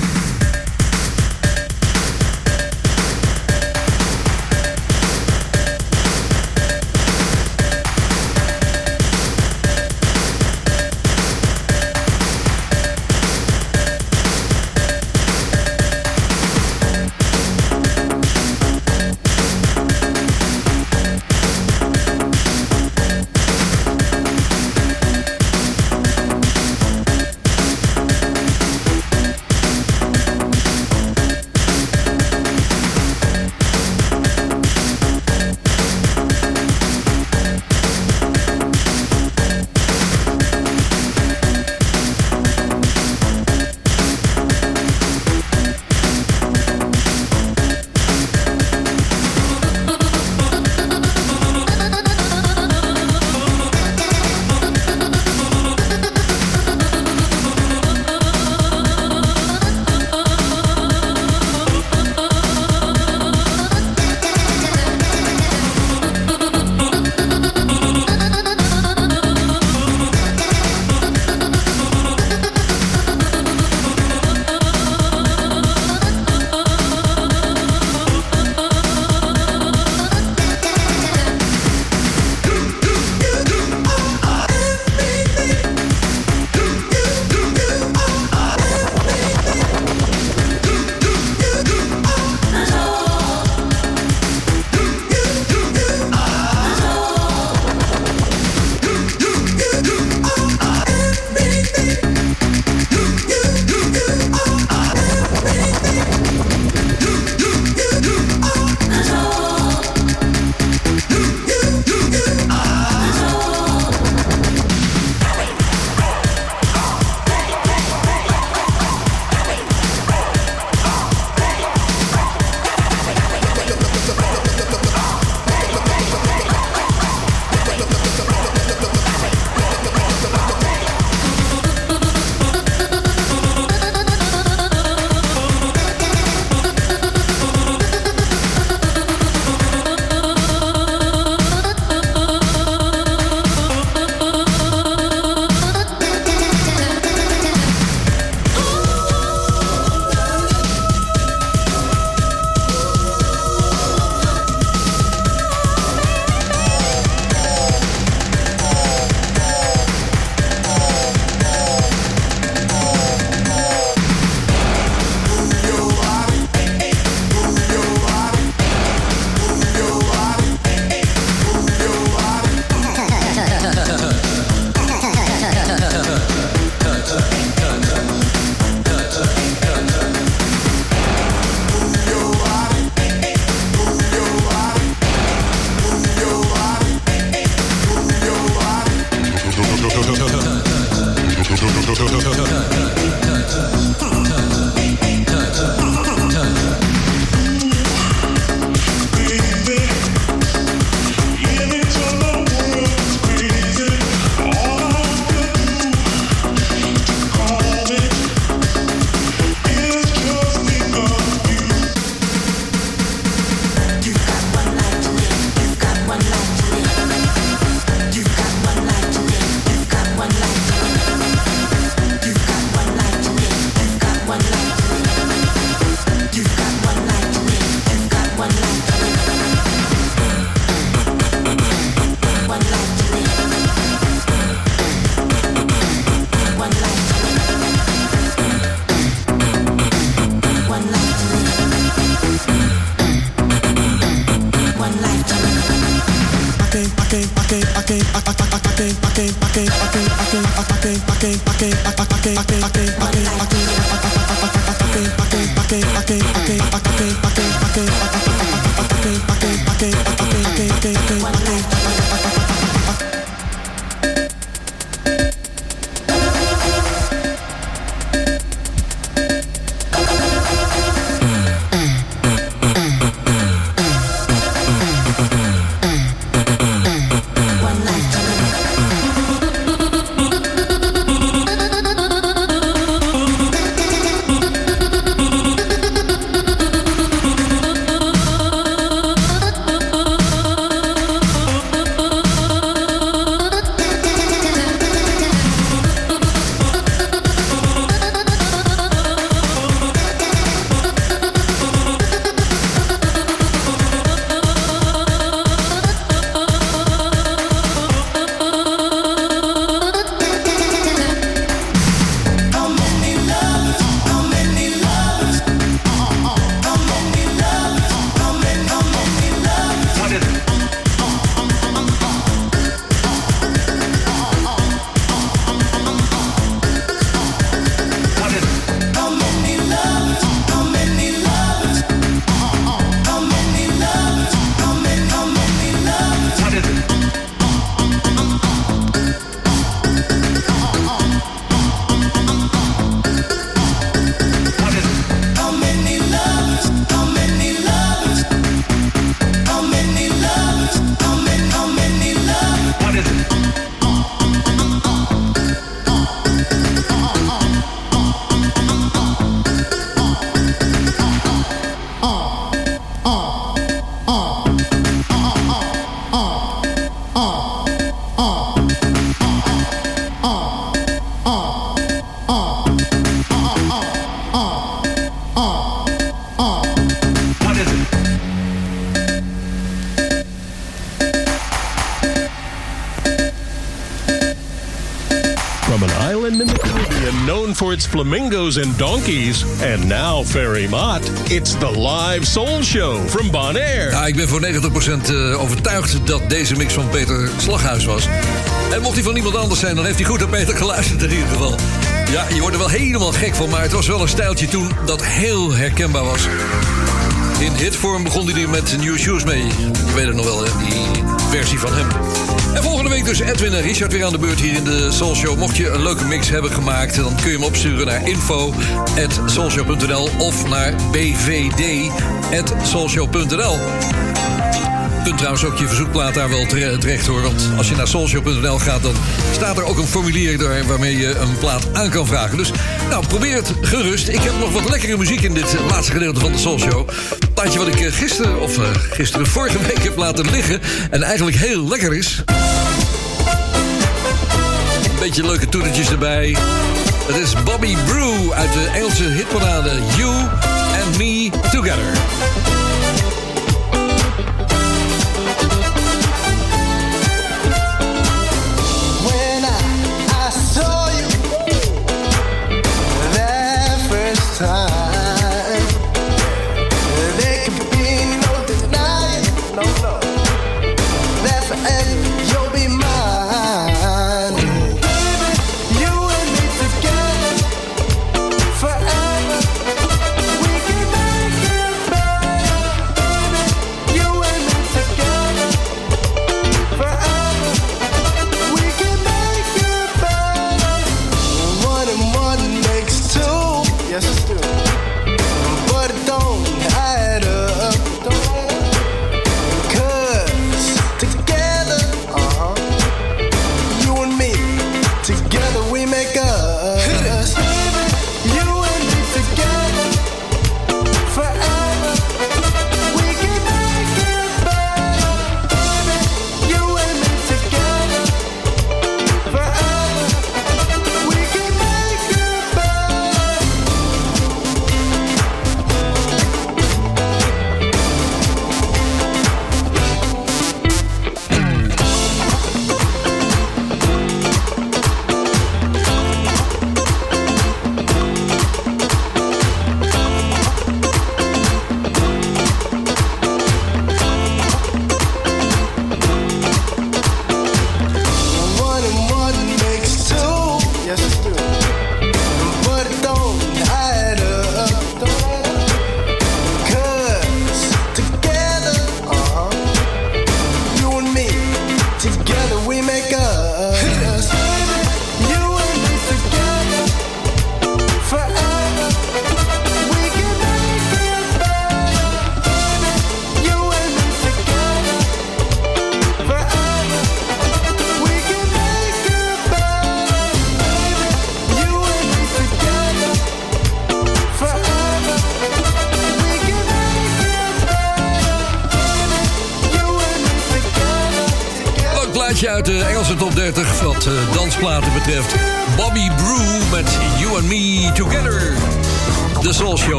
From an and donkeys, and now Ferry Mott, it's the live soul show from Bonaire. Ja, ik ben voor 90% eh, overtuigd dat deze mix van Peter Slaghuis was. En mocht hij van iemand anders zijn, dan heeft hij goed naar Peter geluisterd in ieder geval. Ja, je wordt er wel helemaal gek van, maar het was wel een stijltje toen dat heel herkenbaar was. In hitvorm begon hij er met New Shoes mee. Je weet het nog wel, die versie van hem. En volgende week dus Edwin en Richard weer aan de beurt hier in de Soul Show. Mocht je een leuke mix hebben gemaakt, dan kun je hem opsturen naar info.soulshow.nl of naar bvd.soulshow.nl. Kunt trouwens ook je verzoekplaat daar wel tere- terecht hoor. Want als je naar soulshow.nl gaat, dan staat er ook een formulier daar waarmee je een plaat aan kan vragen. Dus nou, probeer het gerust. Ik heb nog wat lekkere muziek in dit laatste gedeelte van de Soul Show. Wat ik eh, gisteren, of eh, gisteren, vorige week heb laten liggen. En eigenlijk heel lekker is. Beetje leuke toetertjes erbij. Het is Bobby Brew uit de Engelse hitparade You and Me Together.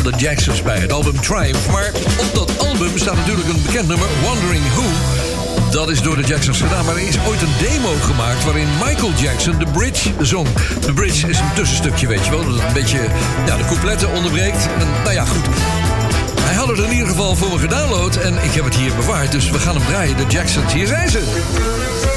van de Jacksons bij het album Triumph. Maar op dat album staat natuurlijk een bekend nummer, Wondering Who. Dat is door de Jacksons gedaan, maar er is ooit een demo gemaakt waarin Michael Jackson de bridge zong. De bridge is een tussenstukje, weet je wel, dat een beetje ja, de coupletten onderbreekt. En, nou ja, goed. Hij had het in ieder geval voor me gedownload en ik heb het hier bewaard, dus we gaan hem draaien. De Jacksons, hier zijn ze.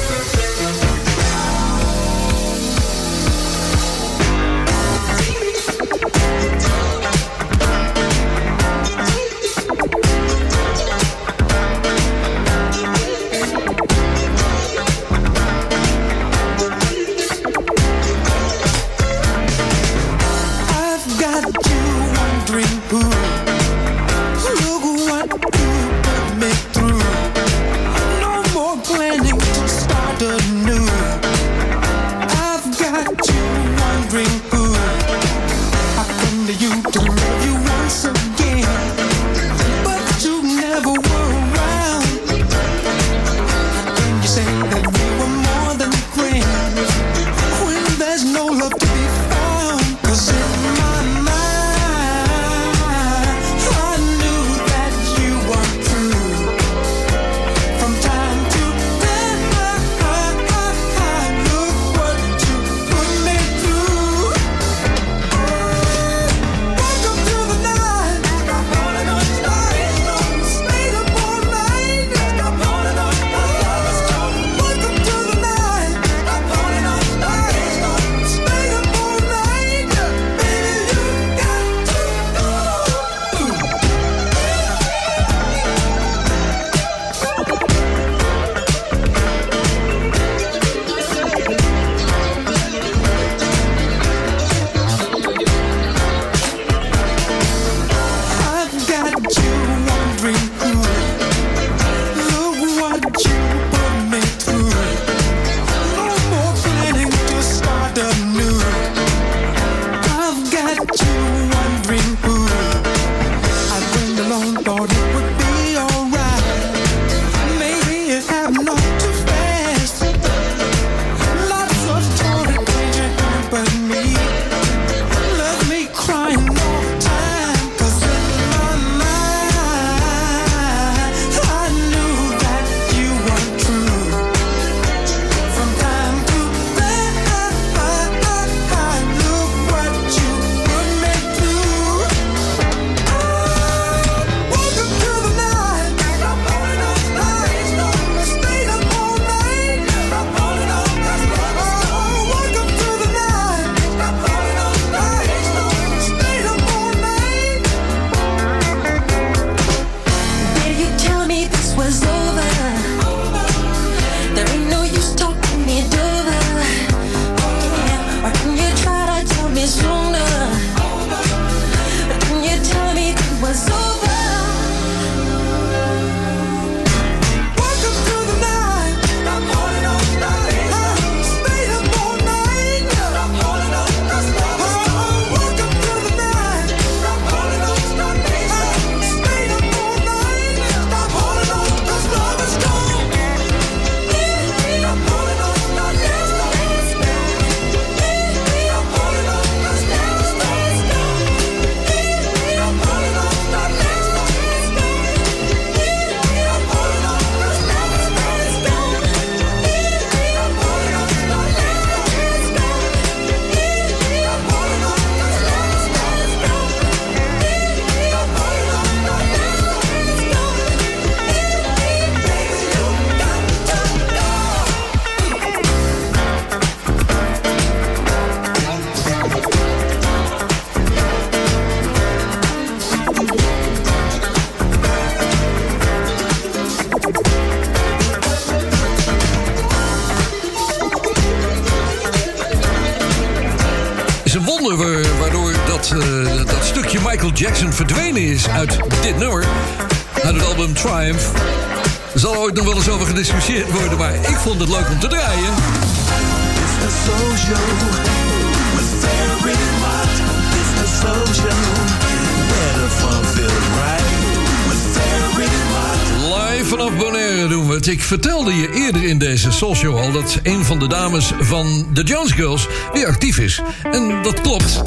van de Jones Girls weer actief is. En dat klopt.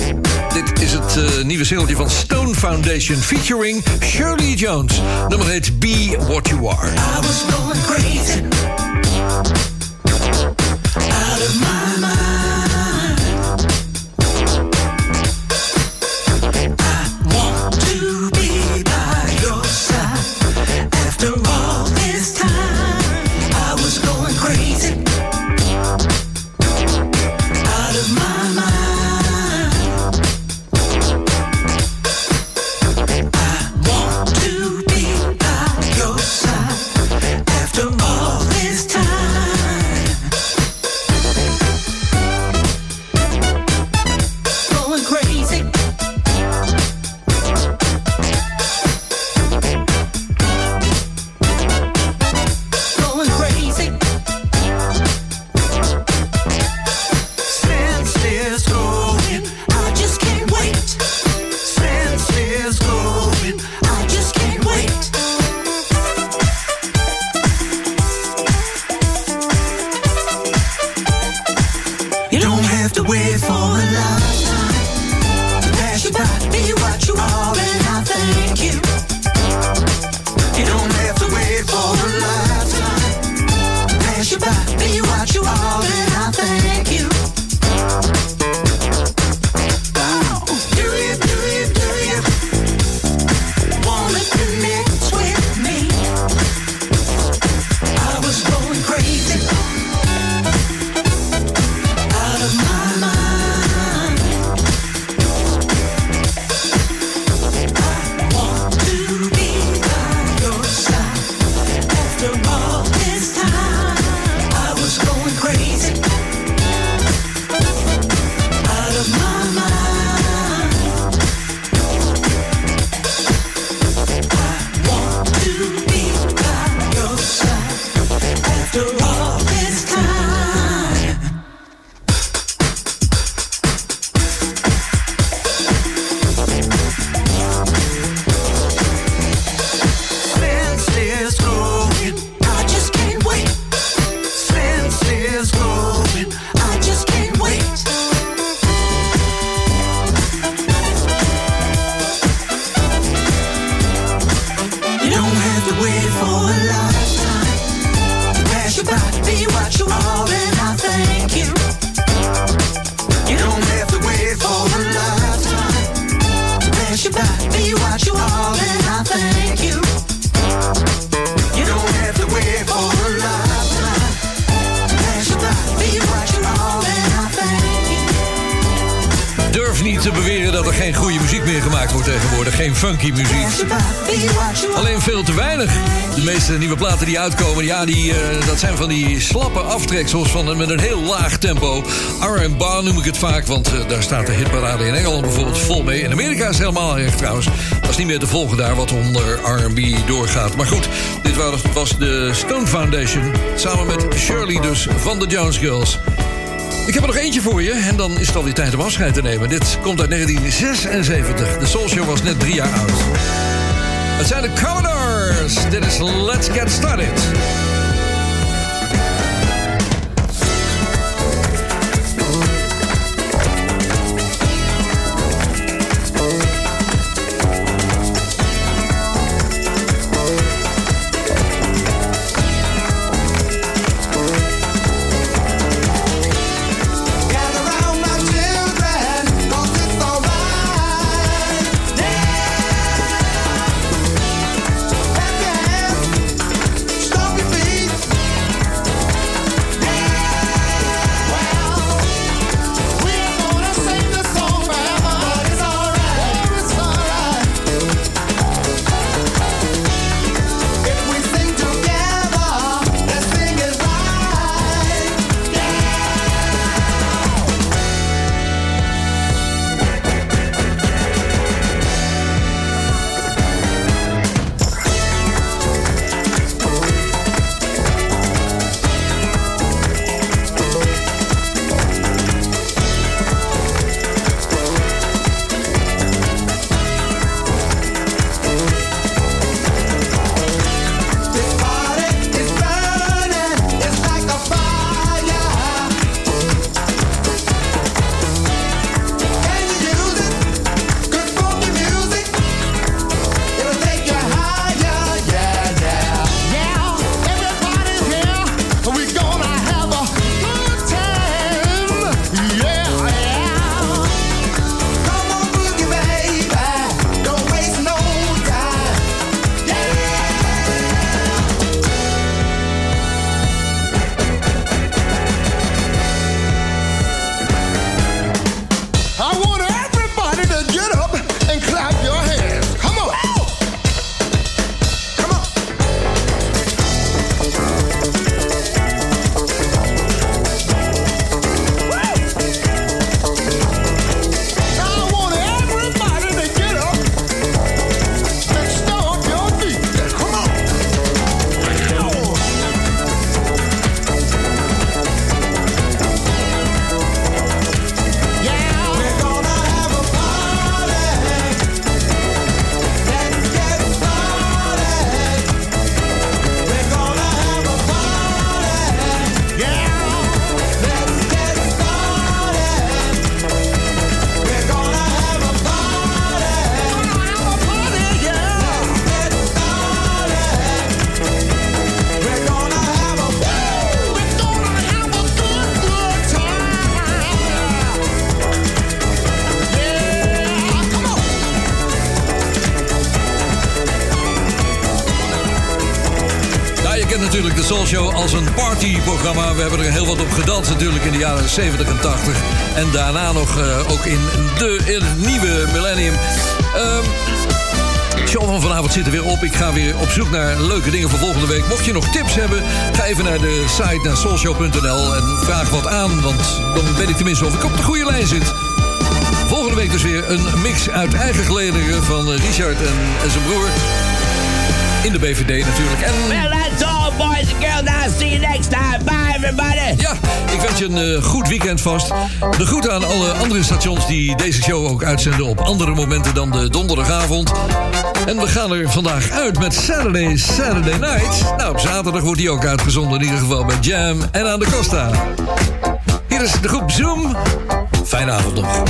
Dit is het eh, nieuwe singeltje van Stone Foundation featuring Shirley Jones. Nummer heet Be What You Are. van, met een heel laag tempo. R&B noem ik het vaak, want eh, daar staat de hitparade in Engeland bijvoorbeeld vol mee. In Amerika is het helemaal erg trouwens. Dat is niet meer te volgen daar wat onder R&B doorgaat. Maar goed, dit was, de Stone Foundation. Samen met Shirley dus van de Jones Girls. Ik heb er nog eentje voor je en dan is het alweer tijd om afscheid te nemen. Dit komt uit 1976. De Soul Show was net drie jaar oud. Het zijn de Commodores. Dit is Let's Get Started. Partyprogramma. We hebben er heel wat op gedanst natuurlijk in de jaren 70 en 80. En daarna nog eh, ook in, de, in het nieuwe millennium. Ehm de show van vanavond zit er weer op. Ik ga weer op zoek naar leuke dingen voor volgende week. Mocht je nog tips hebben, ga even naar de site, naar soulshow.nl... en vraag wat aan, want dan weet ik tenminste of ik op de goede lijn zit. Volgende week dus weer een mix uit eigen gelederen van eh, Richard en, en zijn broer. In de BVD natuurlijk. En boys and girls. I'll see you next time. Bye, everybody. Ja, ik wens je een eh, goed weekend vast. De groeten aan alle andere stations die deze show ook uitzenden op andere momenten dan de donderdagavond. En we gaan er vandaag uit met Saturday, Saturday Night. Nou, op zaterdag wordt die ook uitgezonden, in ieder geval bij Jam en aan de Costa. Hier is de groep Zoom. Fijne avond nog.